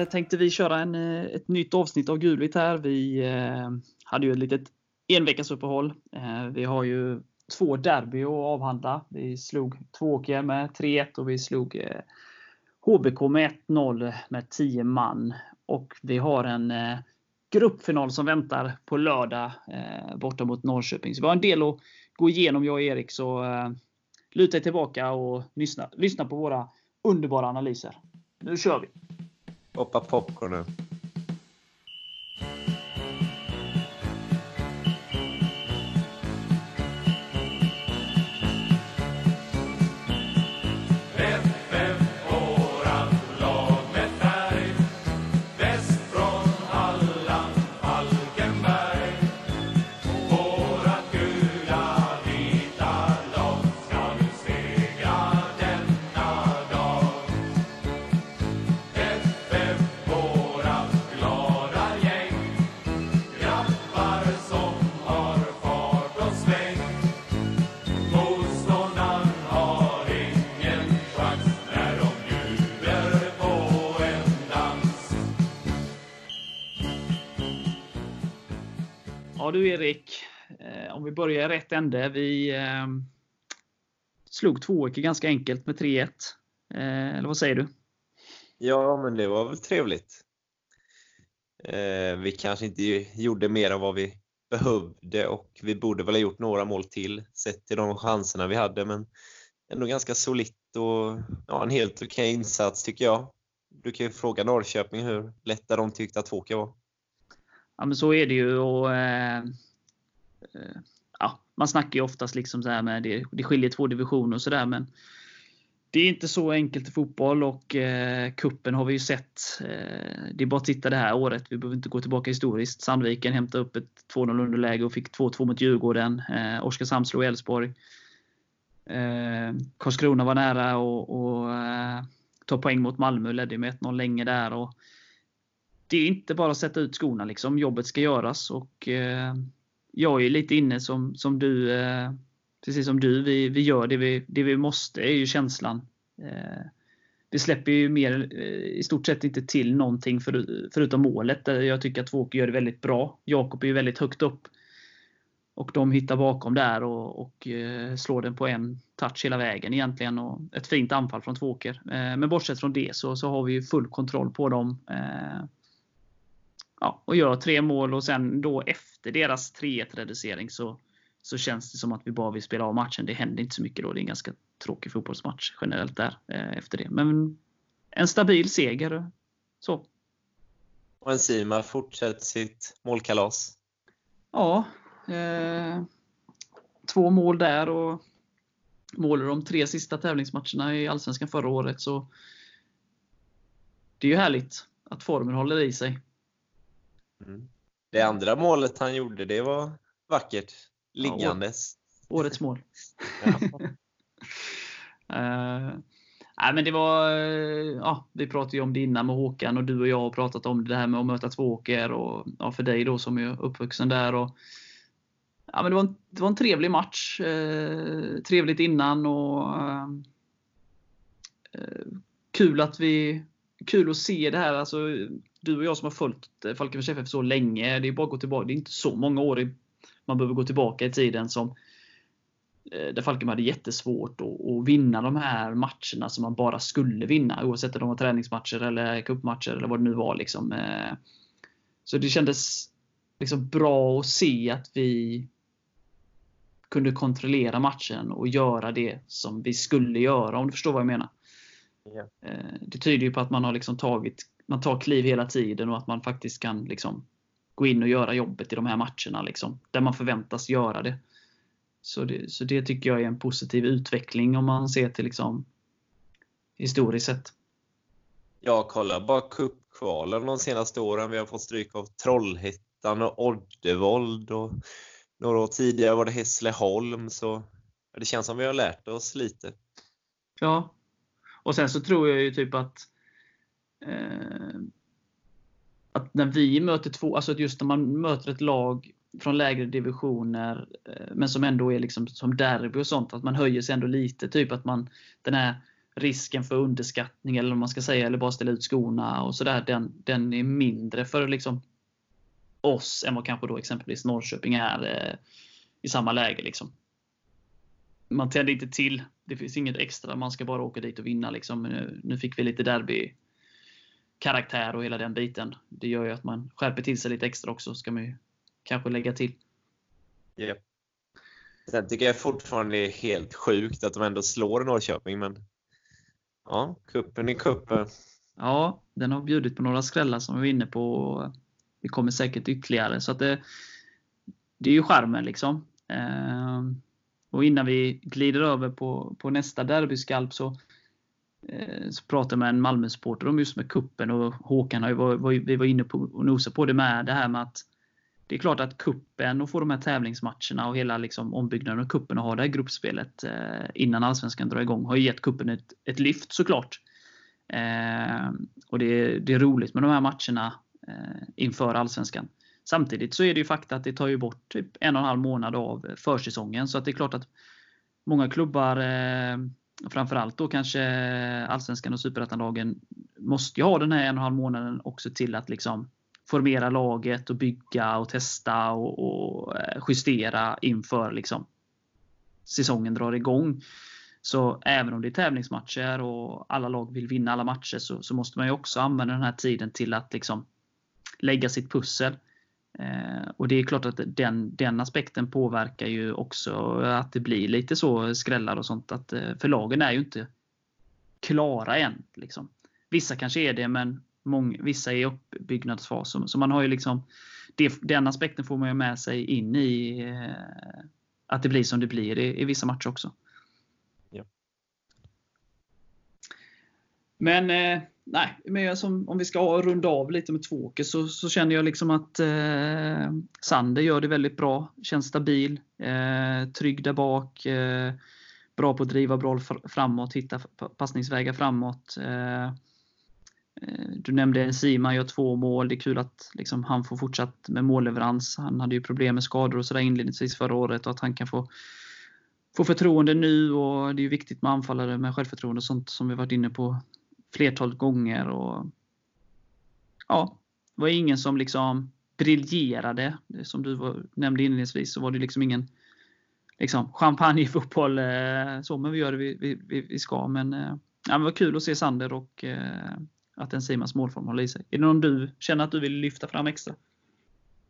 Eh, tänkte vi köra en, eh, ett nytt avsnitt av Gulvitt här. Vi eh, hade ju ett litet enveckasuppehåll. Eh, vi har ju två derby att avhandla. Vi slog Tvååker med 3-1 och vi slog eh, HBK med 1-0 med 10 man. Och vi har en eh, gruppfinal som väntar på lördag eh, borta mot Norrköping. Så vi har en del att gå igenom jag och Erik. Så eh, luta er tillbaka och lyssna, lyssna på våra underbara analyser. Nu kör vi! Poppa popcorn. Ja du Erik, eh, om vi börjar i rätt ände. Vi eh, slog Tvååker ganska enkelt med 3-1. Eh, eller vad säger du? Ja, men det var väl trevligt. Eh, vi kanske inte gjorde mer än vad vi behövde och vi borde väl ha gjort några mål till sett till de chanserna vi hade, men ändå ganska solitt och ja, en helt okej okay insats tycker jag. Du kan ju fråga Norrköping hur lätta de tyckte att Tvååker var. Ja, men så är det ju. Och, eh, eh, ja, man snackar ju oftast liksom så här med det, det skiljer två divisioner och sådär. Men det är inte så enkelt i fotboll och eh, kuppen har vi ju sett. Eh, det är bara att titta det här året. Vi behöver inte gå tillbaka historiskt. Sandviken hämtade upp ett 2-0 underläge och fick 2-2 mot Djurgården. Eh, Oskarshamn slog Elfsborg. Eh, Karlskrona var nära och, och eh, ta poäng mot Malmö. Ledde med 1-0 länge där. Och, det är inte bara att sätta ut skorna. Liksom. Jobbet ska göras. Och, eh, jag är lite inne som, som du. Eh, precis som du. Vi, vi gör det vi, det vi måste, är ju känslan. Eh, vi släpper ju mer, eh, i stort sett inte till någonting för, förutom målet. Där jag tycker att Tvååker gör det väldigt bra. Jakob är ju väldigt högt upp. Och de hittar bakom där och, och eh, slår den på en touch hela vägen egentligen. Och ett fint anfall från Tvååker. Eh, men bortsett från det så, så har vi ju full kontroll på dem ja, och gör tre mål och sen då efter deras 3-1 reducering så, så känns det som att vi bara vill spela av matchen. Det händer inte så mycket då. Det är en ganska tråkig fotbollsmatch generellt där eh, efter det. Men en stabil seger. Så. Och Enzima fortsätter sitt målkalas. Ja. Eh, två mål där och mål i de tre sista tävlingsmatcherna i Allsvenskan förra året. Så det är ju härligt att formen håller i sig. Mm. Det andra målet han gjorde, det var vackert. Liggandes. Ja, årets mål. uh, nej, men det var, ja, vi pratade ju om det innan med Håkan och du och jag har pratat om det här med att möta Tvååker och ja, för dig då som är uppvuxen där. Och, ja, men det, var en, det var en trevlig match. Uh, trevligt innan och kul att vi kul att se det här. Alltså, du och jag som har följt eh, Falkenbergs FF så länge. Det är bara att gå tillbaka. Det är inte så många år man behöver gå tillbaka i tiden som eh, där Falkenberg hade jättesvårt att, att vinna de här matcherna som man bara skulle vinna. Oavsett om de var träningsmatcher eller cupmatcher eller vad det nu var. Liksom. Eh. Så det kändes liksom bra att se att vi kunde kontrollera matchen och göra det som vi skulle göra, om du förstår vad jag menar. Yeah. Det tyder ju på att man har liksom tagit man tar kliv hela tiden och att man faktiskt kan liksom gå in och göra jobbet i de här matcherna. Liksom, där man förväntas göra det. Så, det. så det tycker jag är en positiv utveckling om man ser till liksom, historiskt sett. Ja, kolla bara cupkvalen de senaste åren. Vi har fått stryk av Trollhättan och Oddevold. Och några år tidigare var det Hässleholm. Så det känns som vi har lärt oss lite. Ja. Och sen så tror jag ju typ att Eh, att när vi möter två, alltså just när man möter ett lag från lägre divisioner, eh, men som ändå är liksom som derby och sånt, att man höjer sig ändå lite. Typ att man, den här risken för underskattning eller vad man ska säga, eller bara ställa ut skorna och sådär, den, den är mindre för liksom oss än vad kanske då exempelvis Norrköping är eh, i samma läge. Liksom. Man tänder inte till. Det finns inget extra. Man ska bara åka dit och vinna. Liksom. Nu, nu fick vi lite derby karaktär och hela den biten. Det gör ju att man skärper till sig lite extra också, ska man ju kanske lägga till. Yeah. Sen tycker jag fortfarande det är helt sjukt att de ändå slår Norrköping, men ja, kuppen är kuppen. Ja, den har bjudit på några skrällar som vi var inne på. Det kommer säkert ytterligare. Så att det, det är ju charmen liksom. Ehm, och innan vi glider över på, på nästa derbyskalp så, Eh, så pratade jag med en Malmö-supporter om just med kuppen och Håkan har ju vi var inne på och nosade på det med det här med att det är klart att kuppen och få de här tävlingsmatcherna och hela liksom ombyggnaden av kuppen och ha det här gruppspelet eh, innan Allsvenskan drar igång har ju gett kuppen ett, ett lyft såklart. Eh, och det, det är roligt med de här matcherna eh, inför Allsvenskan. Samtidigt så är det ju fakta att det tar ju bort typ en och en halv månad av eh, försäsongen. Så att det är klart att många klubbar, eh, framförallt då kanske Allsvenskan och Superettan-lagen, måste ju ha den här en och en halv månaden också till att liksom formera laget och bygga och testa och, och eh, justera inför liksom säsongen drar igång. Så även om det är tävlingsmatcher och alla lag vill vinna alla matcher så, så måste man ju också använda den här tiden till att liksom lägga sitt pussel. Eh, och det är klart att den, den aspekten påverkar ju också att det blir lite så skrällar och sånt. Att, eh, för lagen är ju inte klara än. Liksom. Vissa kanske är det, men många, vissa är i uppbyggnadsfas. Så man har ju liksom, det, den aspekten får man ju med sig in i eh, att det blir som det blir i, i vissa matcher också. Ja. Men eh, nej, men som, om vi ska runda av lite med Tvååker så, så känner jag liksom att eh, Sander gör det väldigt bra. Känns stabil, eh, trygg där bak. Eh, bra på att driva boll framåt, hitta passningsvägar framåt. Eh, eh du nämnde Enzima gör två mål. Det är kul att liksom, han får fortsatt med målleverans. Han hade ju problem med skador och sådär inledningsvis förra året och att han kan få få förtroende nu och det är viktigt med anfallare med självförtroende och sånt som vi varit inne på flertalet gånger. Och, ja, det var ingen som liksom briljerade. Som du var, nämnde inledningsvis så var det liksom ingen liksom, champagnefotboll. Eh, så, men vi gör det vi, vi, vi ska. Men eh, ja, det var kul att se Sander och eh, att en Simans målform håller i sig. Är det någon du känner att du vill lyfta fram extra?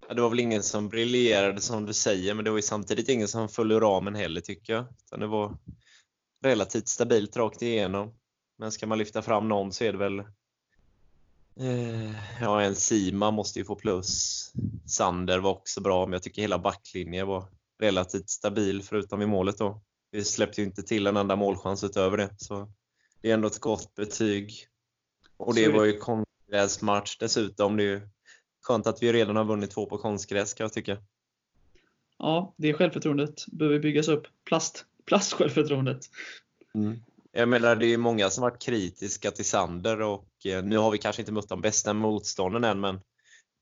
Ja, det var väl ingen som briljerade som du säger, men det var ju samtidigt ingen som föll ur ramen heller tycker jag. Utan det var relativt stabilt rakt igenom. Men ska man lyfta fram någon så är det väl eh, Ja, en Sima måste ju få plus. Sander var också bra, men jag tycker hela backlinjen var relativt stabil förutom i målet då. Vi släppte ju inte till en enda målchans utöver det, så det är ändå ett gott betyg. Och det var ju konstgräsmatch dessutom. Det är ju skönt att vi redan har vunnit två på konstgräs kan jag tycka. Ja, det självförtroendet behöver byggas upp. Plast, plastsjälvförtroendet. Mm. Jag menar, det är många som varit kritiska till Sander och eh, nu har vi kanske inte mött de bästa motstånden än, men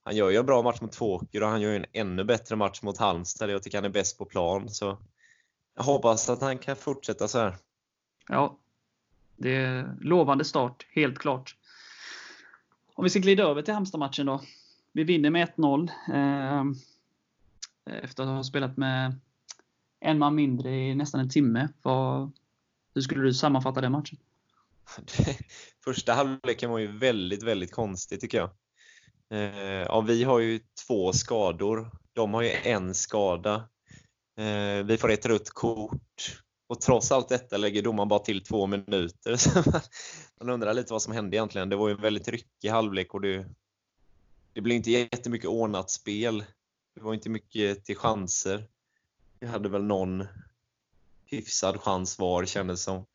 han gör ju en bra match mot Tvååker och han gör ju en ännu bättre match mot Halmstad. Jag tycker han är bäst på plan. Så jag hoppas att han kan fortsätta så här. Ja, det är lovande start, helt klart. Om vi ska glida över till Halmstad-matchen då. Vi vinner med 1-0 eh, efter att ha spelat med en man mindre i nästan en timme. Vad, hur skulle du sammanfatta den matchen? Första halvleken var ju väldigt, väldigt konstig tycker jag. Eh, ja, vi har ju två skador. De har ju en skada. Eh, vi får ett rött kort. Och trots allt detta lägger domaren bara till två minuter. man undrar lite vad som hände egentligen. Det var ju en väldigt ryckig halvlek och det, det blev inte jättemycket ordnat spel. Det var inte mycket till chanser. Vi hade väl någon hyfsad chans var kändes som.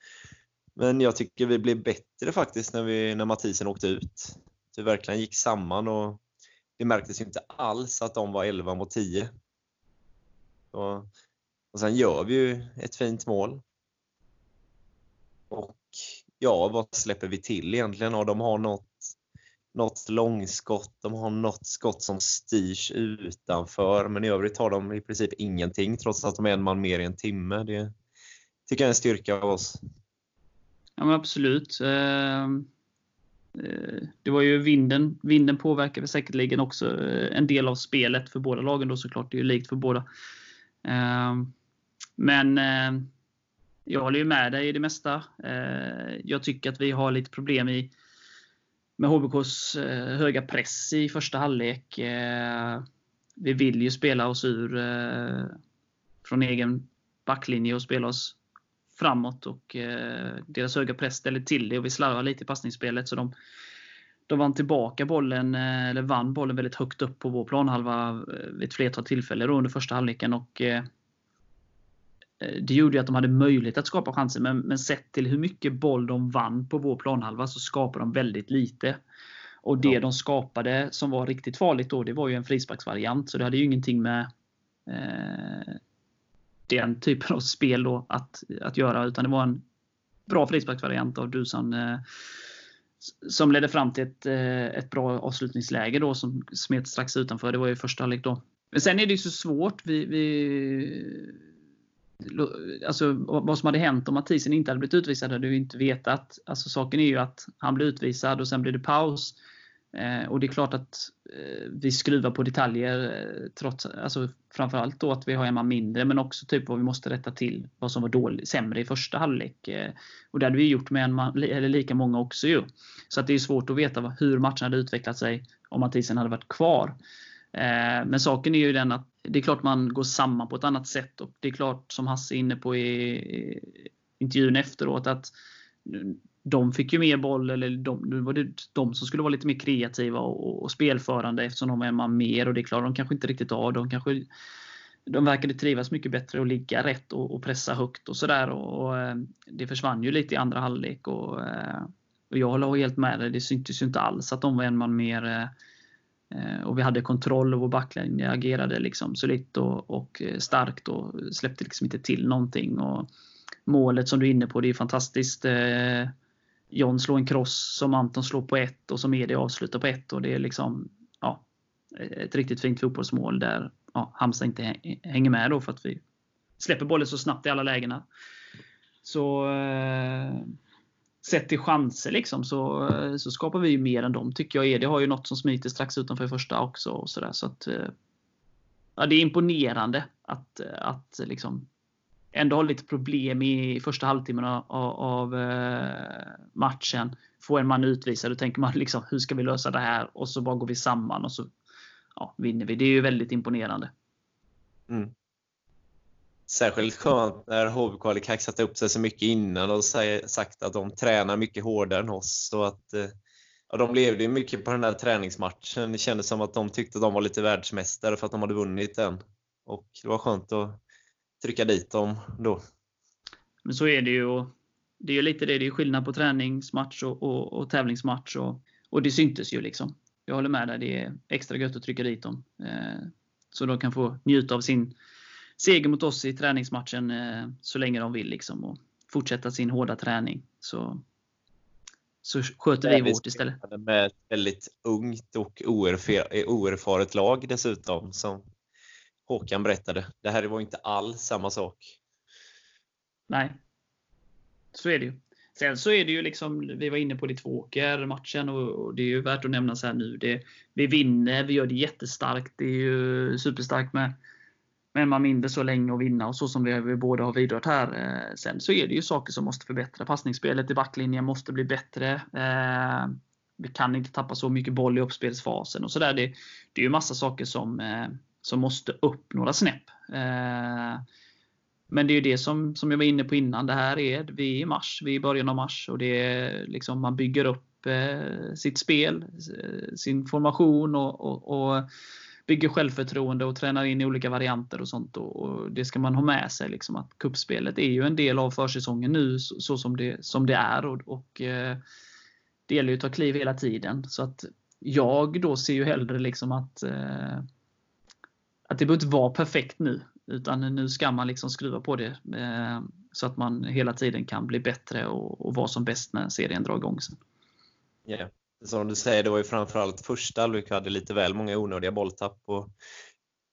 Men jag tycker vi blev bättre faktiskt när, vi, när Mathisen åkte ut. Det verkligen gick samman och det märktes inte alls att de var 11 mot 10. Och, och sen gör vi ju ett fint mål. Och ja, vad släpper vi till egentligen? Och de har något, något långskott, de har något skott som styrs utanför, men i övrigt har de i princip ingenting trots att de är en man mer i en timme. Det, tycker jag är en styrka av oss. Ja, men absolut. Ehm, eh, det var ju vinden. Vinden påverkade säkerligen också eh, en del av spelet för båda lagen då såklart. Det är ju likt för båda. Ehm, men ehm, jag håller ju med dig i det mesta. Jag tycker att vi har lite problem i med HBKs eh, höga press i första halvlek. Vi vill ju spela oss ur eh, från egen backlinje och spela oss framåt och eh, deras höga press ställer till det och vi slarvar lite i passningsspelet. Så de, de vann tillbaka bollen, eh, eller vann bollen väldigt högt upp på vår planhalva eh, vid ett flertal tillfällen under första halvleken. Och, det gjorde att de hade möjlighet att skapa chanser, men, men sett till hur mycket boll de vann på vår planhalva så skapade de väldigt lite. Och det ja. de skapade som var riktigt farligt då, det var ju en frisparksvariant. Så det hade ju ingenting med eh, den typen av spel då att, att göra. Utan det var en bra frisparksvariant av Dusan eh, som ledde fram till ett, eh, ett bra avslutningsläge då som smet strax utanför. Det var ju första halvlek då. Men sen är det ju så svårt. Vi, vi, alltså, vad som hade hänt om Mathisen inte hade blivit utvisad hade vi inte vetat. Alltså, saken är ju att han blev utvisad och sen blev det paus. Eh, och det är klart att eh, vi skruvar på detaljer, eh, trots, alltså framförallt då att vi har en man mindre, men också typ vad vi måste rätta till, vad som var dålig, sämre i första halvlek. och det hade vi gjort med en man, eller lika många också ju. Så att det är svårt att veta hur matchen hade utvecklat sig om Mathisen hade varit kvar. men saken är ju den att det är klart man går samman på ett annat sätt och det är klart som Hasse är inne på i intervjun efteråt att de fick ju mer boll, eller de, nu var det de som skulle vara lite mer kreativa och, och spelförande eftersom de var en man mer och det klarar de kanske inte riktigt av. De, kanske, de verkade trivas mycket bättre och ligga rätt och, och pressa högt och sådär. Och, och, eh, det försvann ju lite i andra halvlek. Och, eh, och jag håller helt med dig. Det syntes ju inte alls att de var en man mer. Eh, och vi hade kontroll och vår backlinje agerade liksom solitt och, och starkt och släppte liksom inte till någonting. Och målet som du är inne på, det är fantastiskt. John slår en cross som Anton slår på ett och som Edi avslutar på ett. Och det är liksom ja, ett riktigt fint fotbollsmål där ja, Halmstad inte hänger med då för att vi släpper bollen så snabbt i alla lägena. Så eh, sett till chanser liksom så, eh, så skapar vi ju mer än dem tycker jag. Edi har ju något som smiter strax utanför första också. Och så där, så att, eh, ja, det är imponerande att, eh, att liksom ändå har lite problem i första halvtimmen av, av eh, matchen. Får en man utvisad, då tänker man liksom hur ska vi lösa det här? Och så bara går vi samman och så ja, vinner vi. Det är ju väldigt imponerande. Mm. Särskilt skönt när HBK hade kaxat upp sig så mycket innan och sagt att de tränar mycket hårdare än oss. Så att, eh, ja, de levde mycket på den där träningsmatchen. Det kändes som att de tyckte att de var lite världsmästare för att de hade vunnit den. Och det var skönt att trycka dit dem då. Men så är det ju. Det är ju lite det. Det är skillnad på träningsmatch och, och, och tävlingsmatch. Och, och det syntes ju liksom. Jag håller med dig. Det är extra gött att trycka dit dem. Eh, så de kan få njuta av sin seger mot oss i träningsmatchen eh, så länge de vill. Liksom, och fortsätta sin hårda träning. Så, så sköter vi vårt istället. Med ett väldigt ungt och oerfaret lag dessutom. Som Håkan berättade. Det här var inte alls samma sak. Nej, så är det ju. Sen så är det ju liksom, vi var inne på det tvååker matchen och det är ju värt att nämna så här nu. Det, vi vinner, vi gör det jättestarkt. Det är ju superstarkt med, med man mindre så länge och vinna och så som vi, vi båda har vidrört här. Eh, sen så är det ju saker som måste förbättra. Passningsspelet i backlinjen måste bli bättre. Eh, vi kan inte tappa så mycket boll i uppspelsfasen och sådär. Det, det är ju massa saker som eh, som måste upp några snäpp. Eh, men det är ju det som, som jag var inne på innan. Det här är, vi är i mars, vi är i början av mars och det är liksom, man bygger upp eh, sitt spel, eh, sin formation och, och, och, bygger självförtroende och tränar in i olika varianter och sånt. Och, och det ska man ha med sig. Liksom, att kuppspelet är ju en del av försäsongen nu så, så som, det, som det är. Och, och eh, det gäller ju att ta kliv hela tiden. Så att jag då ser ju hellre liksom att att det behöver inte vara perfekt nu. Utan nu ska man liksom skruva på det eh, så att man hela tiden kan bli bättre och, och vara som bäst när serien drar igång sen. Yeah. Som du säger, det var ju framförallt första halvlek hade lite väl många onödiga bolltapp. Och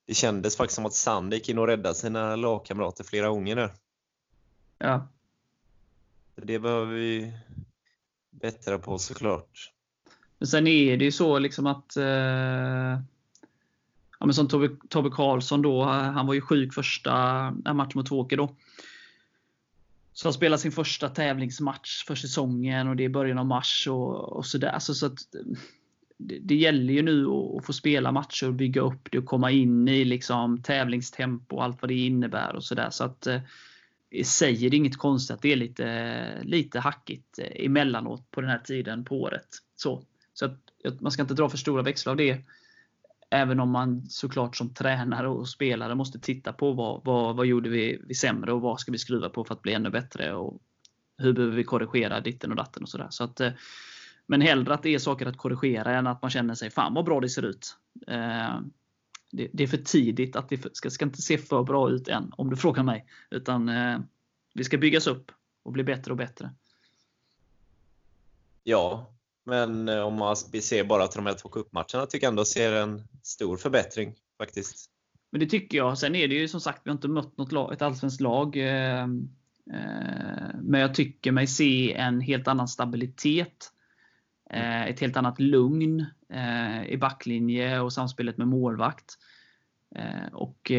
det kändes faktiskt som att Sand gick in och räddade sina lagkamrater flera gånger där. Ja. Det behöver vi bättra på såklart. Men sen är det ju så liksom att eh, ja, men som Tobbe, Tobbe Karlsson då, eh, han var ju sjuk första eh, matchen mot Åker då. Så han spelar sin första tävlingsmatch för säsongen och det är början av mars och, och sådär. Så, så att, eh, det, det, gäller ju nu att, få spela matcher och bygga upp det och komma in i liksom tävlingstempo och allt vad det innebär och sådär. Så att säger det inget konstigt att det är lite, lite hackigt emellanåt på den här tiden på året. Så, så att, man ska inte dra för stora växlar av det. Även om man såklart som tränare och spelare måste titta på vad, vad, vad gjorde vi, vi sämre och vad ska vi skruva på för att bli ännu bättre. Och hur behöver vi korrigera ditten och datten och sådär. Så att, eh, men hellre att det är saker att korrigera än att man känner sig Fan vad bra det ser ut. Eh, det, det är för tidigt. att Det ska, ska inte se för bra ut än, om du frågar mig. Utan eh, vi ska byggas upp och bli bättre och bättre. Ja, men eh, om man ser bara till de här två cupmatcherna tycker jag ändå ser en stor förbättring faktiskt. Men det tycker jag. Sen är det ju som sagt, vi har inte mött något lag, ett allsvenskt lag. Eh, eh, men jag tycker mig se en helt annan stabilitet. Eh, ett helt annat lugn eh, i backlinje och samspelet med målvakt. Eh, och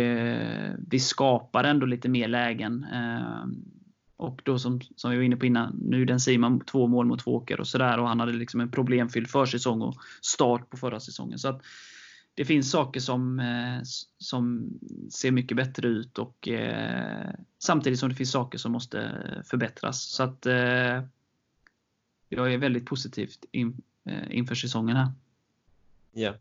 vi skapar ändå lite mer lägen. Ehm, och då som, som vi var inne på innan, nu den Simon två mål mot två åker och sådär och han hade liksom en problemfylld försäsong och start på förra säsongen. Så att det finns saker som, eh, som ser mycket bättre ut och eh, samtidigt som det finns saker som måste förbättras. Så att eh, jag är väldigt positivt in, eh, inför säsongen här. Ja.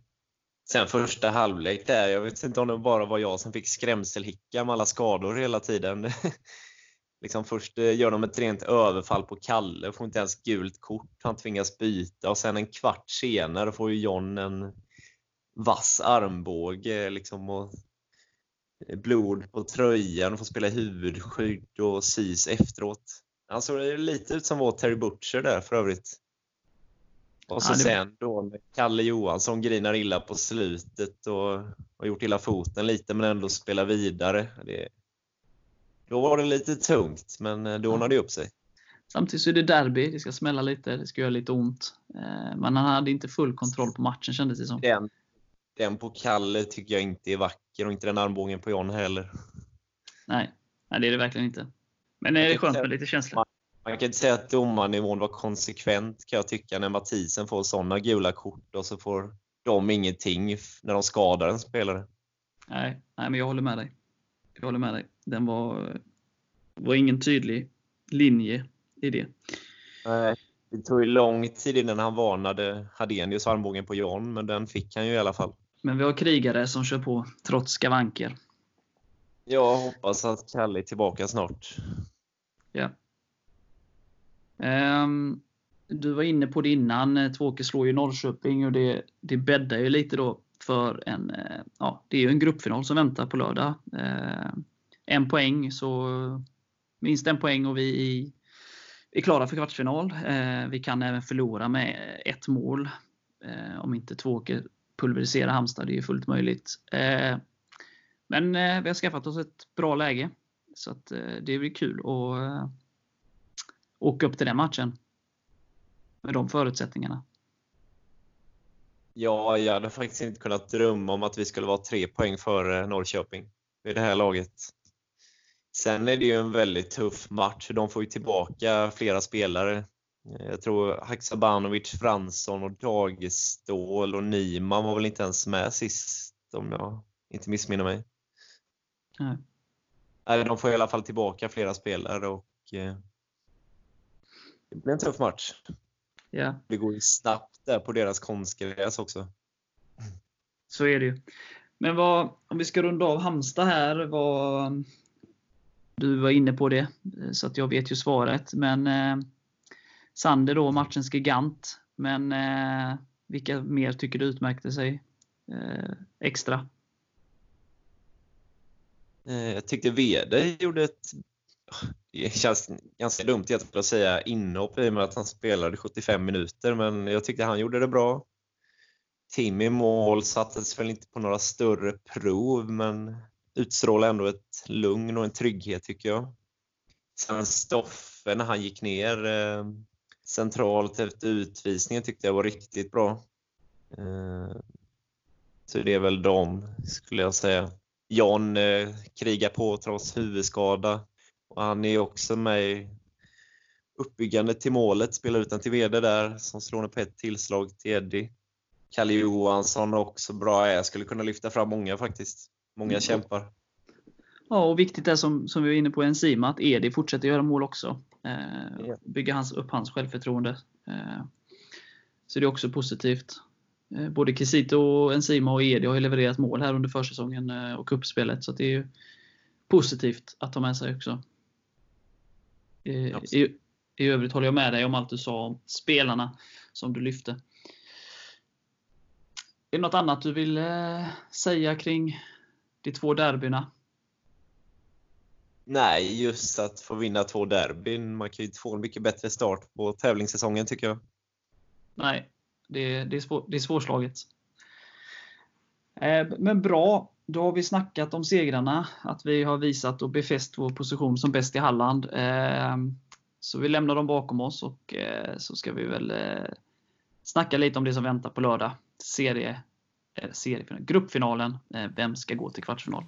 Sen första halvlek där, jag vet inte om det bara var jag som fick skrämselhicka med alla skador hela tiden. liksom först eh, gör de ett rent överfall på Kalle, får inte ens gult kort, han tvingas byta och sen en kvart senare får ju John en vass armbåge liksom och blod på tröjan och får spela huvudskydd och sis efteråt. Han såg lite ut som vår Terry Butcher där för övrigt. Och så ja, det... sen då Kalle Johansson grinar illa på slutet och har gjort illa foten lite men ändå spelar vidare. Det, då var det lite tungt, men eh, då ordnade det upp sig. Samtidigt så är det derby, det ska smälla lite, det ska göra lite ont. Eh, men han hade inte full kontroll på matchen kändes det som. Den, den på Kalle tycker jag inte är vacker och inte den armbågen på John heller. Nej, nej det är det verkligen inte. Men det är skönt med lite känsla. Man kan inte säga att domarnivån var konsekvent kan jag tycka när Mathisen får sådana gula kort och så får de ingenting när de skadar en spelare. Nej, nej men jag håller med dig. Jag håller med dig. Den var, var ingen tydlig linje i det. Nej, det tog ju lång tid innan han varnade Hadenius armbågen på John, men den fick han ju i alla fall. Men vi har krigare som kör på trots skavanker. Jag hoppas att Kalle är tillbaka snart. Ja. Um, du var inne på det innan. Tvååker slår ju Norrköping och det, det bäddar ju lite då för en, eh, ja, det är ju en gruppfinal som väntar på lördag. Eh, en poäng, så minst en poäng och vi är klara för kvartsfinal. Eh, vi kan även förlora med ett mål. Eh, om inte Tvååker pulverisera Halmstad, det är fullt möjligt. Eh, men vi har skaffat oss ett bra läge. Så att det blir kul att åka upp till den matchen. Med de förutsättningarna. Ja, jag hade faktiskt inte kunnat drömma om att vi skulle vara tre poäng före Norrköping i det här laget. Sen är det ju en väldigt tuff match. De får ju tillbaka flera spelare. Jag tror Haksabanovic, Fransson och Dagestål och Niman var väl inte ens med sist om jag inte missminner mig. Nej. De får i alla fall tillbaka flera spelare och eh, det blir en tuff match. Ja. Det går ju snabbt där på deras konstgräs också. Så är det ju. Men vad, om vi ska runda av Halmstad här. Vad, du var inne på det, så att jag vet ju svaret. Men eh, Sander då, matchens gigant. Men eh, vilka mer tycker du utmärkte sig eh, extra? Eh, jag tyckte Vede gjorde ett det känns ganska dumt att säga inhopp i och med att han spelade 75 minuter, men jag tyckte han gjorde det bra. Tim i mål sattes väl inte på några större prov, men utstrålar ändå ett lugn och en trygghet tycker jag. Sen Stoffe när han gick ner eh, centralt efter utvisningen tyckte jag var riktigt bra. Eh, så det är väl dem, skulle jag säga. John eh, krigar på trots huvudskada. Och han är också med uppbyggande till målet, spelar ut den till Vede där som slår på ett tillslag till Eddie. Kalle Johansson också bra. Jag skulle kunna lyfta fram många faktiskt. Många mm. kämpar. Ja, och viktigt är som, som vi var inne på Enzima, att Edi fortsätter göra mål också. Eh. Bygga hans, upp hans självförtroende. Eh, så det är också positivt. Eh, både Kisito, Enzima och Edi har ju levererat mål här under försäsongen eh, och kuppspelet så det är ju positivt att ta med sig också. I, I övrigt håller jag med dig om allt du sa om spelarna som du lyfte. Är det något annat du vill eh, säga kring de två derbyna? Nej, just att få vinna två derbyn. Man kan ju få en mycket bättre start på tävlingssäsongen tycker jag. Nej, det, det, är, svår, det är svårslaget. Eh, men bra, då har vi snackat om segrarna. Att vi har visat och befäst vår position som bäst i Halland. Ehm, så vi lämnar dem bakom oss och eh, så ska vi väl eh, snacka lite om det som väntar på lördag. Serie, eh, seriefinalen, gruppfinalen. Vem ska gå till kvartsfinal?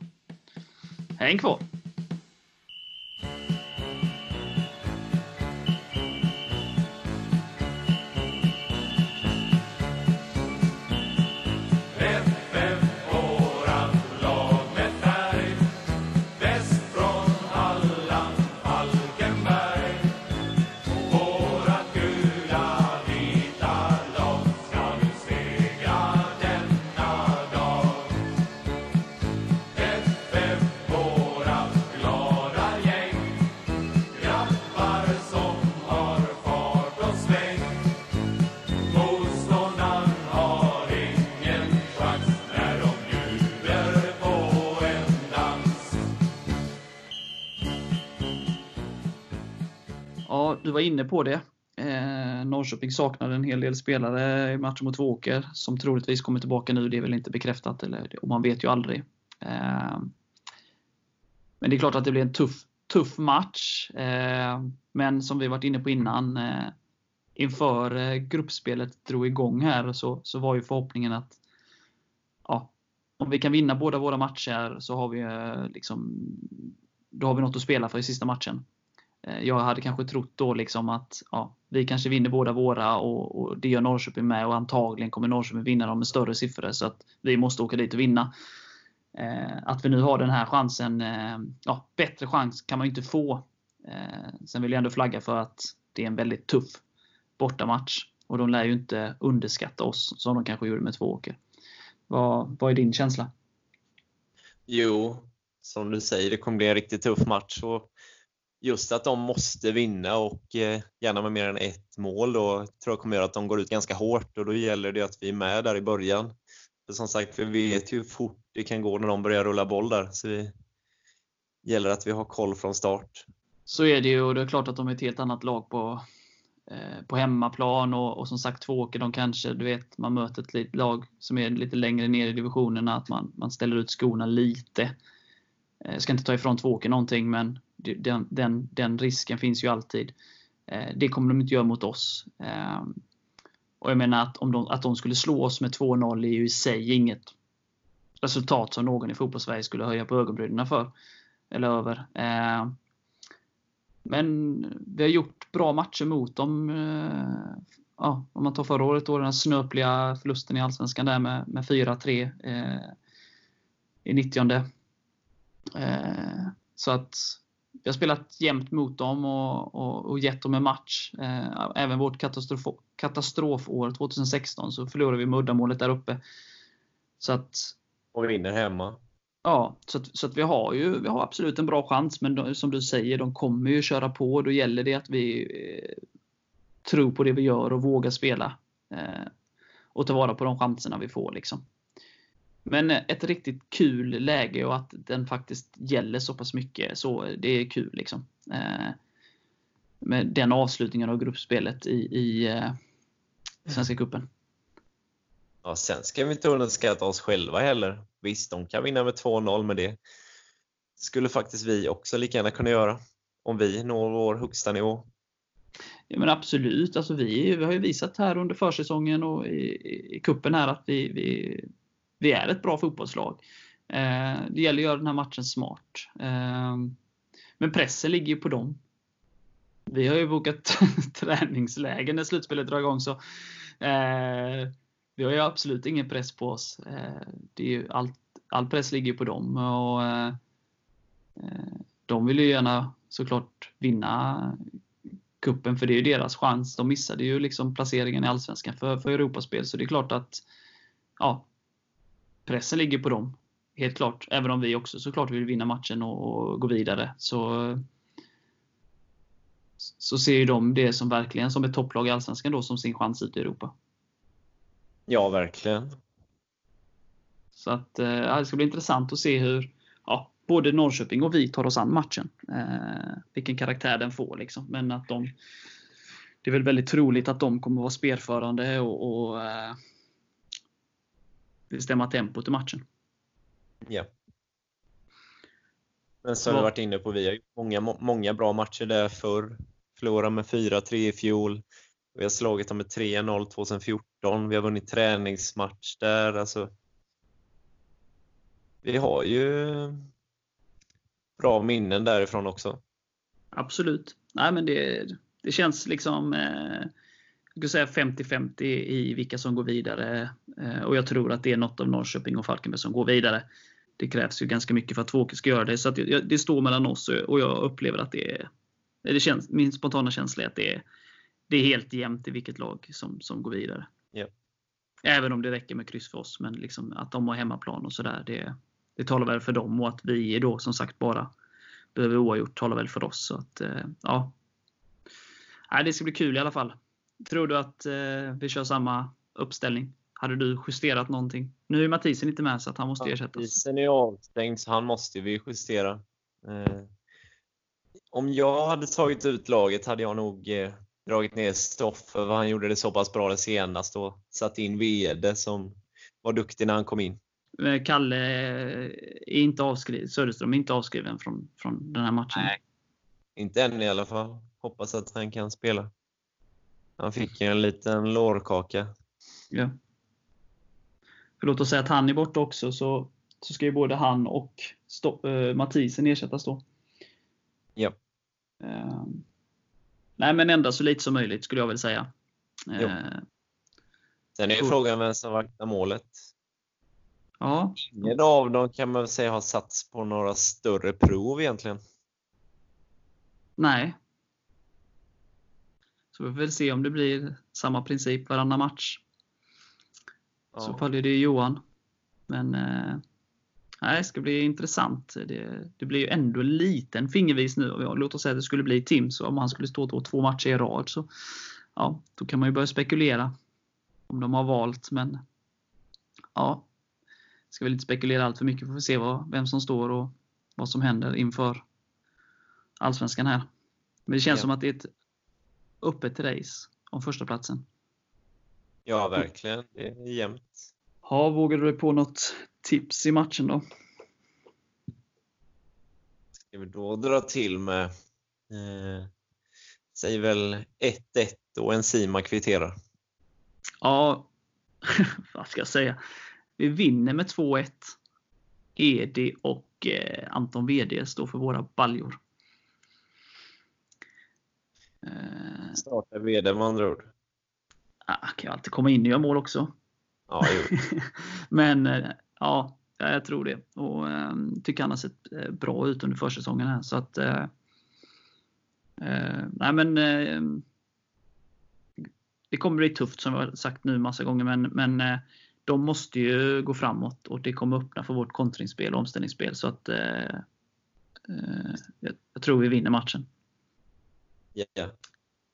Häng kvar! Var inne på det. Eh, Norrköping saknade en hel del spelare i matchen mot Tvååker som troligtvis kommer tillbaka nu. Det är väl inte bekräftat, eller, och man vet ju aldrig. Eh, men det är klart att det blir en tuff, tuff match. Eh, men som vi varit inne på innan, eh, inför eh, gruppspelet drog igång här så, så var ju förhoppningen att ja, om vi kan vinna båda våra matcher så har vi eh, liksom då har vi något att spela för i sista matchen. Eh, jag hade kanske trott då liksom att ja, vi kanske vinner båda våra och, och, det gör Norrköping med och antagligen kommer Norrköping vinna dem med större siffror så att vi måste åka dit och vinna. Eh, att vi nu har den här chansen, eh, ja, bättre chans kan man ju inte få. Eh, sen vill jag ändå flagga för att det är en väldigt tuff bortamatch och de lär ju inte underskatta oss som de kanske gjorde med två åker. Vad, vad är din känsla? Jo, som du säger, det kommer bli en riktigt tuff match. Och just att de måste vinna och eh, gärna med mer än ett mål då tror jag kommer göra att de går ut ganska hårt och då gäller det att vi är med där i början. För som sagt, vi vet ju hur fort det kan gå när de börjar rulla boll där. Så det gäller att vi har koll från start. Så är det ju och det är klart att de är ett helt annat lag på, eh, på hemmaplan och, och som sagt Tvååker, de kanske, du vet, man möter ett lag som är lite längre ner i divisionerna, att man, man ställer ut skorna lite. Jag ska inte ta ifrån Tvååker någonting, men den, den, den risken finns ju alltid. Eh, det kommer de inte göra mot oss. Ehm, och jag menar att om de, att de skulle slå oss med 2-0 är ju i sig inget resultat som någon i fotbollssverige skulle höja på ögonbrynen för. Eller över. Ehm, men vi har gjort bra matcher mot dem. Eh, ja, om man tar förra året då, den snöpliga förlusten i Allsvenskan där med, med 4-3 eh, i 90 eh, Så att vi har spelat jämnt mot dem och, och, och gett dem en match. Eh, även vårt katastrof, katastrofår 2016 så förlorade vi muddamålet där uppe. Så att, och vi vinner hemma. Ja, så att, så att vi har ju vi har absolut en bra chans. Men de, som du säger, de kommer ju köra på. Då gäller det att vi eh, tror på det vi gör och vågar spela. Eh, och ta vara på de chanserna vi får. Liksom. Men ett riktigt kul läge och att den faktiskt gäller så pass mycket. Så det är kul liksom. Eh, med den avslutningen av gruppspelet i, i eh, Svenska Cupen. Ja, sen ska vi inte underskatta oss själva heller. Visst, de kan vinna med 2-0, men det skulle faktiskt vi också lika gärna kunna göra. om vi når vår högsta nivå. Ja, men absolut. Alltså vi, vi har ju visat här under försäsongen och i, i, i kuppen här att vi, vi, vi är ett bra fotbollslag. Eh, det gäller att göra den här matchen smart. Eh, men pressen ligger ju på dem. Vi har ju bokat träningsläger när slutspelet drar igång. Så, eh, vi har ju absolut ingen press på oss. Eh, det är ju allt, all press ligger på dem. Och, eh, eh, de vill ju gärna såklart vinna kuppen för det är ju deras chans. De missade ju liksom placeringen i Allsvenskan för, för Europaspel. Så det är klart att ja, pressen ligger på dem. Helt klart. Även om vi också såklart vill vinna matchen och, och gå vidare. Så, så ser ju de det som verkligen som ett topplag i Allsvenskan då som sin chans ut i Europa. Ja, verkligen. Så att eh, det ska bli intressant att se hur ja, både Norrköping och vi tar oss an matchen. Eh, vilken karaktär den får liksom. Men att de det är väl väldigt troligt att de kommer vara spelförande och, och eh, bestämma tempot i matchen. Ja. Men som vi varit inne på, vi har gjort många, många bra matcher där förr. Förlorade med 4-3 i fjol. Vi har slagit dem med 3-0 2014. Vi har vunnit träningsmatch där. Alltså, vi har ju bra minnen därifrån också. Absolut. Nej, men det, det känns liksom eh, jag säga 50-50 i vilka som går vidare. Eh, och jag tror att det är något av Norrköping och Falkenberg som går vidare. Det krävs ju ganska mycket för att Tvååker ska göra det. Så det, står mellan oss och jag upplever att det är det känns, min spontana känsla är att det är, det är helt jämnt i vilket lag som, som går vidare. Ja. Även om det räcker med kryss för oss. Men liksom att de har hemmaplan och sådär. Det, det talar väl för dem och att vi då som sagt bara behöver oavgjort talar väl för oss. Så att, eh, ja. Nej, det ska bli kul i alla fall. Tror du att eh, vi kör samma uppställning? Hade du justerat någonting? Nu är Mathisen inte med så att han måste ersättas. Mathisen är avstängd så han måste vi justera. Eh, om jag hade tagit ut laget hade jag nog eh, dragit ner Stoffer, han gjorde det så pass bra det senast och satt in Wede som var duktig när han kom in. Kalle är inte avskriven, Söderström är inte avskriven från, från den här matchen? Nej, inte än i alla fall. Hoppas att han kan spela. Han fick en liten lårkaka. Ja. För låt oss säga att han är borta också, så, så ska ju både han och Stopp, äh, Mathisen ersättas då. Ja. Uh, nej, men ändå så lite som möjligt skulle jag väl säga. Jo. Uh, Sen är ju frågan vem som vaktar målet. Ja. Ingen av dem kan man säga har satts på några större prov egentligen. Nej. Så vi får väl se om det blir samma princip varannan match. Ja. så fall är det Johan. Men eh, nej, det ska bli intressant. Det, det blir ju ändå en liten fingervis nu. Låt oss säga att det skulle bli Tim, så om han skulle stå två matcher i rad så ja, då kan man ju börja spekulera om de har valt. Men ja, ska väl inte spekulera allt för mycket. Får vi se vad, vem som står och vad som händer inför Allsvenskan här. Men det känns ja. som att det är ett öppet race om första platsen. Ja, verkligen. Det är jämnt. Ja, vågar du dig på något tips i matchen då? Ska vi då dra till med, eh, säg väl 1-1 och en Sima kvitterar? Ja, vad ska jag säga? Vi vinner med 2-1. Edi och eh, Anton VD står för våra baljor. Eh, Startar VD med andra ord? Ah, kan ju alltid komma in och göra mål också. Ja, Men eh, ja, jag tror det. Och eh, tycker han har sett bra ut under försäsongen här. Så att, eh, eh nej men eh, Det kommer bli tufft som jag sagt nu massa gånger. Men, men de måste ju gå framåt och det kommer öppna för vårt kontringsspel och omställningsspel. Så att jag tror vi vinner matchen. Yeah.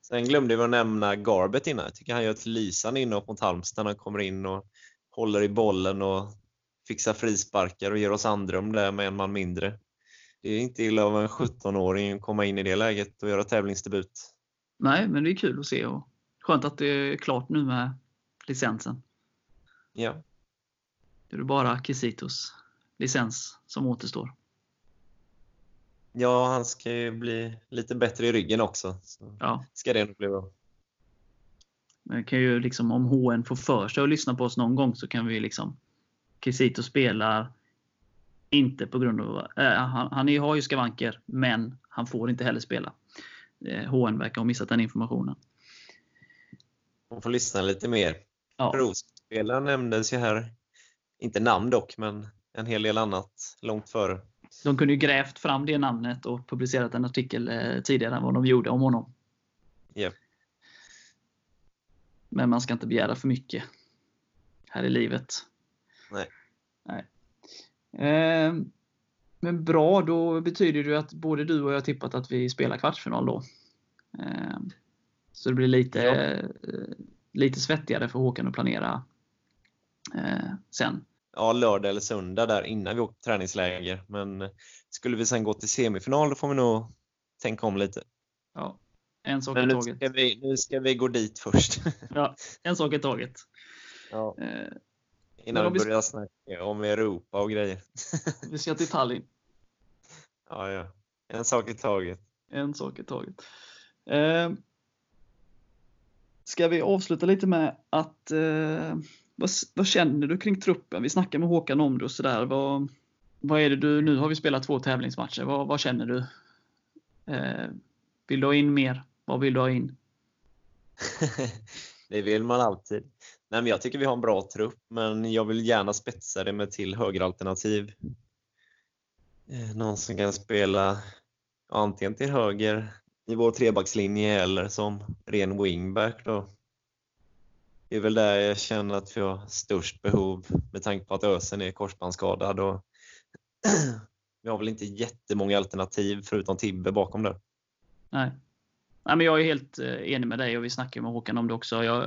Sen glömde vi att nämna Garbet innan. Jag tycker han gör ett lysande inhopp mot Halmstad när han kommer in och håller i bollen och fixar frisparkar och ger oss andrum där med en man mindre. Det är inte illa av en 17-åring att komma in i det läget och göra tävlingsdebut. Nej, men det är kul att se och skönt att det är klart nu med licensen. Ja. Det är bara Kisitos licens som återstår. Ja, han ska ju bli lite bättre i ryggen också. Så Ja. ska det nog bli bra. Men kan ju liksom, om HN får för sig att lyssna på oss någon gång så kan vi liksom Kisito spelar inte på grund av... Äh, han, han har ju skavanker, men han får inte heller spela. Eh, HN verkar ha missat den informationen. Man får lyssna lite mer. Ja, Provspelaren nämndes ju här. Inte namn dock, men en hel del annat långt före. De kunde ju grävt fram det namnet och publicerat en artikel eh, tidigare än vad de gjorde om honom. Ja. Men man ska inte begära för mycket här i livet. Nej. Nej. Eh, men bra, då betyder det att både du och jag tippat att vi spelar kvartsfinal då. Eh, så det blir lite, Ja. eh, lite svettigare för Håkan att planera eh, sen. Ja, lördag eller söndag där innan vi på träningsläger. Men skulle vi sen gå till semifinal, då får vi nog tänka om lite. Ja, en sak Men i nu taget. ska vi, nu ska vi gå dit först. Ja, en sak i taget. Ja, Eh, innan vi- börjar snacka om Europa och grejer. vi ska till Tallinn. Ja, ja. En sak i taget. En sak i taget. Eh, ska vi avsluta lite med att eh, vad, vad känner du kring truppen? Vi snackade med Håkan om det och sådär. Vad, vad är det du, nu har vi spelat två tävlingsmatcher. Vad, vad känner du? Eh, vill du ha in mer? Vad vill du ha in? det vill man alltid. Nej, men jag tycker vi har en bra trupp, men jag vill gärna spetsa det med till högeralternativ. Eh, någon som kan spela antingen till höger i vår trebackslinje eller som ren wingback. Då. Det är väl där jag känner att vi har störst behov med tanke på att Ösen är korsbandsskadad. Och vi har väl inte jättemånga alternativ förutom Tibbe bakom där. Nej. Nej men jag är helt eh, enig med dig och vi snackade med Håkan om det också. Jag,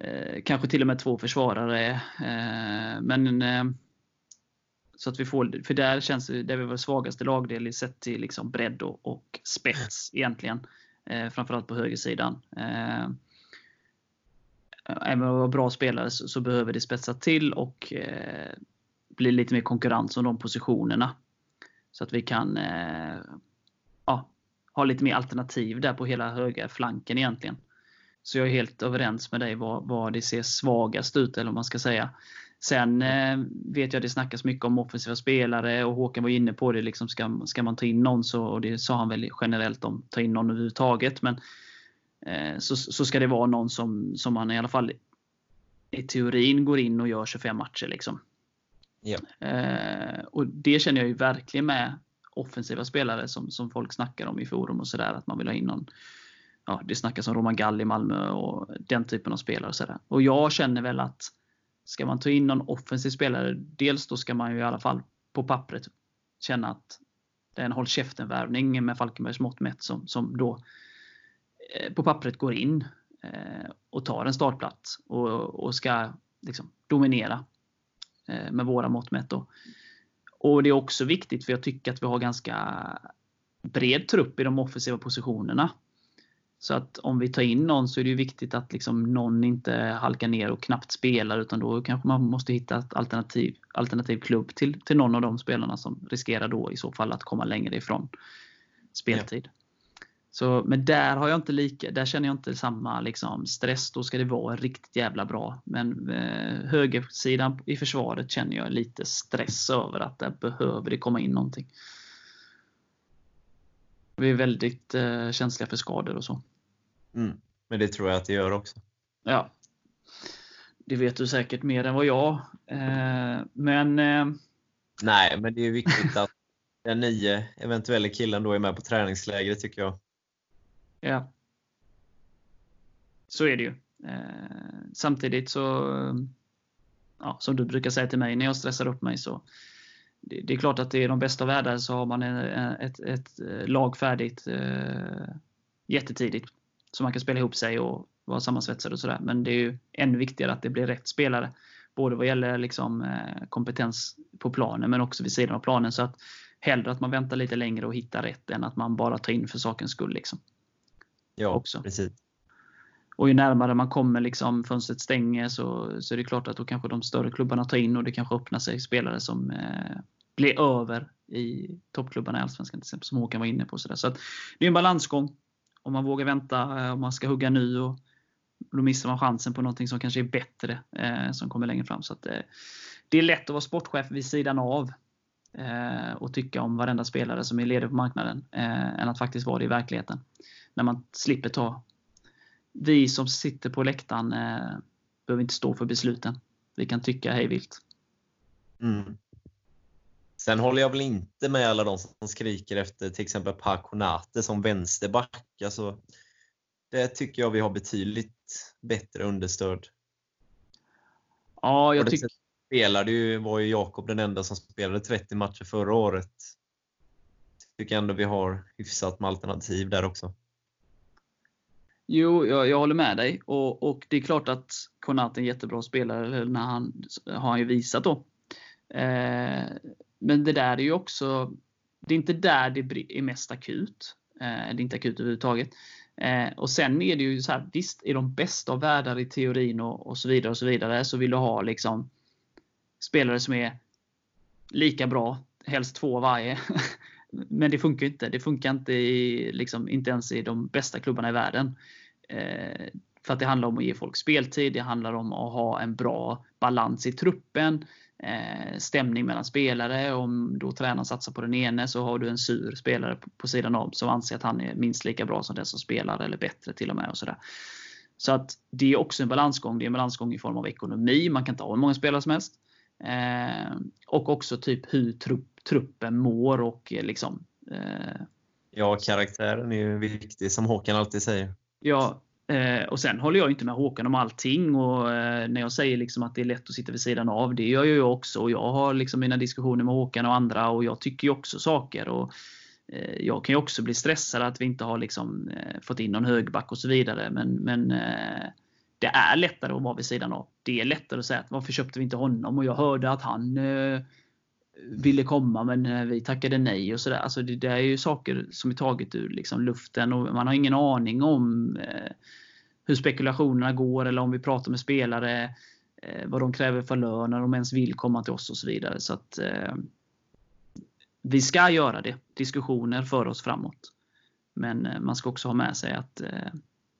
eh, kanske till och med två försvarare. Eh, men eh, så att vi får, för där känns det, det är vår svagaste lagdel sett till liksom bredd och, och spets egentligen. Eh, framförallt på högersidan. Eh, Eh, även om vi var bra spelare så, så behöver det spetsa till och eh, bli lite mer konkurrens om de positionerna. Så att vi kan eh, ja, ha lite mer alternativ där på hela höga flanken egentligen. Så jag är helt överens med dig vad, vad det ser svagast ut, eller vad man ska säga. Sen eh, vet jag att det snackas mycket om offensiva spelare och Håkan var inne på det. Liksom ska, ska man ta in någon så, och det sa han väl generellt om, ta in någon överhuvudtaget. Men så, så ska det vara någon som, som man i alla fall i teorin går in och gör 25 matcher. Liksom. Ja. Eh, och det känner jag ju verkligen med offensiva spelare som, som folk snackar om i forum och sådär. Att man vill ha in någon. Ja, det snackas om Roman Gall i Malmö och den typen av spelare. Och, sådär. och jag känner väl att ska man ta in någon offensiv spelare, dels då ska man ju i alla fall på pappret känna att det är en håll käften-värvning med Falkenbergs mått mätt som, som då eh, Eh, på pappret går in eh, och tar en startplats och, och ska liksom dominera eh, med våra mått mätt. Då. Och det är också viktigt för jag tycker att vi har ganska bred trupp i de offensiva positionerna. Så att om vi tar in någon så är det ju viktigt att liksom någon inte halkar ner och knappt spelar utan då kanske man måste hitta ett alternativ, alternativ klubb till, till någon av de spelarna som riskerar då i så fall att komma längre ifrån speltid. Så, men där har jag inte lika, där känner jag inte samma liksom, stress. Då ska det vara riktigt jävla bra. Men eh, högersidan i försvaret känner jag lite stress över att där behöver det komma in någonting. Vi är väldigt eh, känsliga för skador och så. Mm. Men det tror jag att det gör också. Ja. Det vet du säkert mer än vad jag. Eh, men eh, Nej, men det är viktigt att den nio eventuella killen då är med på träningslägret tycker jag ja. Så är det ju. Eh, samtidigt så, ja, som du brukar säga till mig när jag stressar upp mig så det, det är klart att det är de bästa av världar så har man eh, ett, ett eh, lag färdigt eh, jättetidigt. Så man kan spela ihop sig och vara sammansvetsad och sådär. Men det är ju ännu viktigare att det blir rätt spelare. Både vad gäller liksom, eh, kompetens på planen men också vid sidan av planen. Så att hellre att man väntar lite längre och hittar rätt än att man bara tar in för sakens skull. Liksom. Ja, Också. precis. Och ju närmare man kommer liksom fönstret stänger så, så är det klart att då kanske de större klubbarna tar in och det kanske öppnar sig spelare som eh, bli över i toppklubbarna i Allsvenskan till exempel, som Håkan var inne på. Så, så det är en balansgång. Om man vågar vänta, om man ska hugga ny och då missar man chansen på någonting som kanske är bättre eh, som kommer längre fram. Så att, eh, det är lätt att vara sportchef vid sidan av eh, och tycka om varenda spelare som är ledig på marknaden eh, än att faktiskt vara det i verkligheten. När man slipper ta vi som sitter på läktaren eh, behöver inte stå för besluten. Vi kan tycka hej vilt. Mm. Sen håller jag väl inte med alla de som skriker efter till exempel Paconate som vänsterback. Alltså, det tycker jag vi har betydligt bättre understöd. Ja, jag tycker... Spelade ju, var ju Jakob den enda som spelade 30 matcher förra året. Tycker ändå vi har hyfsat med alternativ där också. Jo, jag, jag håller med dig. Och, och, det är klart att Konat är en jättebra spelare, när han, har han ju visat då. Eh, men det där är ju också, det är inte där det är mest akut. Eh, det är inte akut överhuvudtaget. Eh, och sen är det ju så här, visst, i de bästa av världar i teorin och, och så vidare och så vidare så vill du ha liksom spelare som är lika bra, helst två varje. Men det funkar inte. Det funkar inte, i, liksom, inte ens i de bästa klubbarna i världen. Eh, för att det handlar om att ge folk speltid, det handlar om att ha en bra balans i truppen, eh, stämning mellan spelare. Om då tränaren satsar på den ene så har du en sur spelare på, på sidan av som anser att han är minst lika bra som den som spelar, eller bättre till och med. och sådär. Så att det är också en balansgång. Det är en balansgång i form av ekonomi. Man kan inte ha hur många spelare som helst. Eh, och också typ hur trupp, truppen mår och eh, liksom eh, Ja, karaktären är ju viktig som Håkan alltid säger. Ja, och sen håller jag inte med Håkan om allting. Och när jag säger liksom att det är lätt att sitta vid sidan av, det gör jag också. Och jag har liksom mina diskussioner med Håkan och andra och jag tycker ju också saker. Och jag kan ju också bli stressad att vi inte har liksom, fått in någon högback och så vidare. Men, men det är lättare att vara vid sidan av. Det är lättare att säga att varför köpte vi inte honom? Och jag hörde att han eh, ville komma men eh, vi tackade nej och sådär. Alltså det, det, är ju saker som är taget ur liksom luften och man har ingen aning om eh, hur spekulationerna går eller om vi pratar med spelare eh, vad de kräver för lön, när de ens vill komma till oss och så vidare. Så att eh, Vi ska göra det. Diskussioner för oss framåt. Men eh, man ska också ha med sig att eh,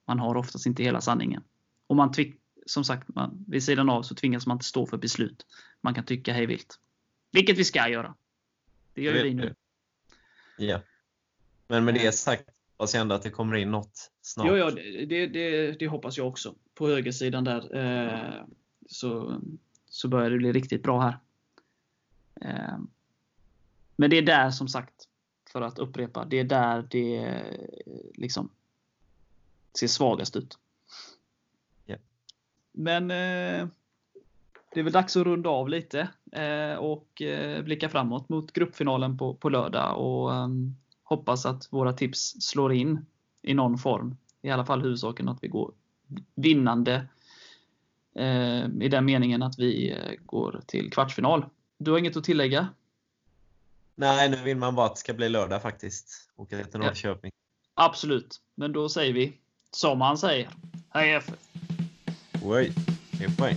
man har oftast inte hela sanningen. Och man som sagt, man, vid sidan av så tvingas man inte stå för beslut. Man kan tycka hej vilt. Vilket vi ska göra. Det gör vi nu. Ja. Men med det sagt hoppas jag ändå att det kommer in något snart. Jo, ja, det, det, det hoppas jag också. På högersidan där eh, så, så börjar det bli riktigt bra här. Eh, men det är där som sagt, för att upprepa, det är där det liksom ser svagast ut. Men eh, det är väl dags att runda av lite eh, och eh, blicka framåt mot gruppfinalen på, på lördag och um, hoppas att våra tips slår in i någon form. I alla fall huvudsaken att vi går vinnande eh, i den meningen att vi eh, går till kvartsfinal. Du har inget att tillägga? Nej, nu vill man bara att det ska bli lördag faktiskt. Åka till Norrköping. Ja. Absolut, men då säger vi som han säger. Hej F! Oui, et point.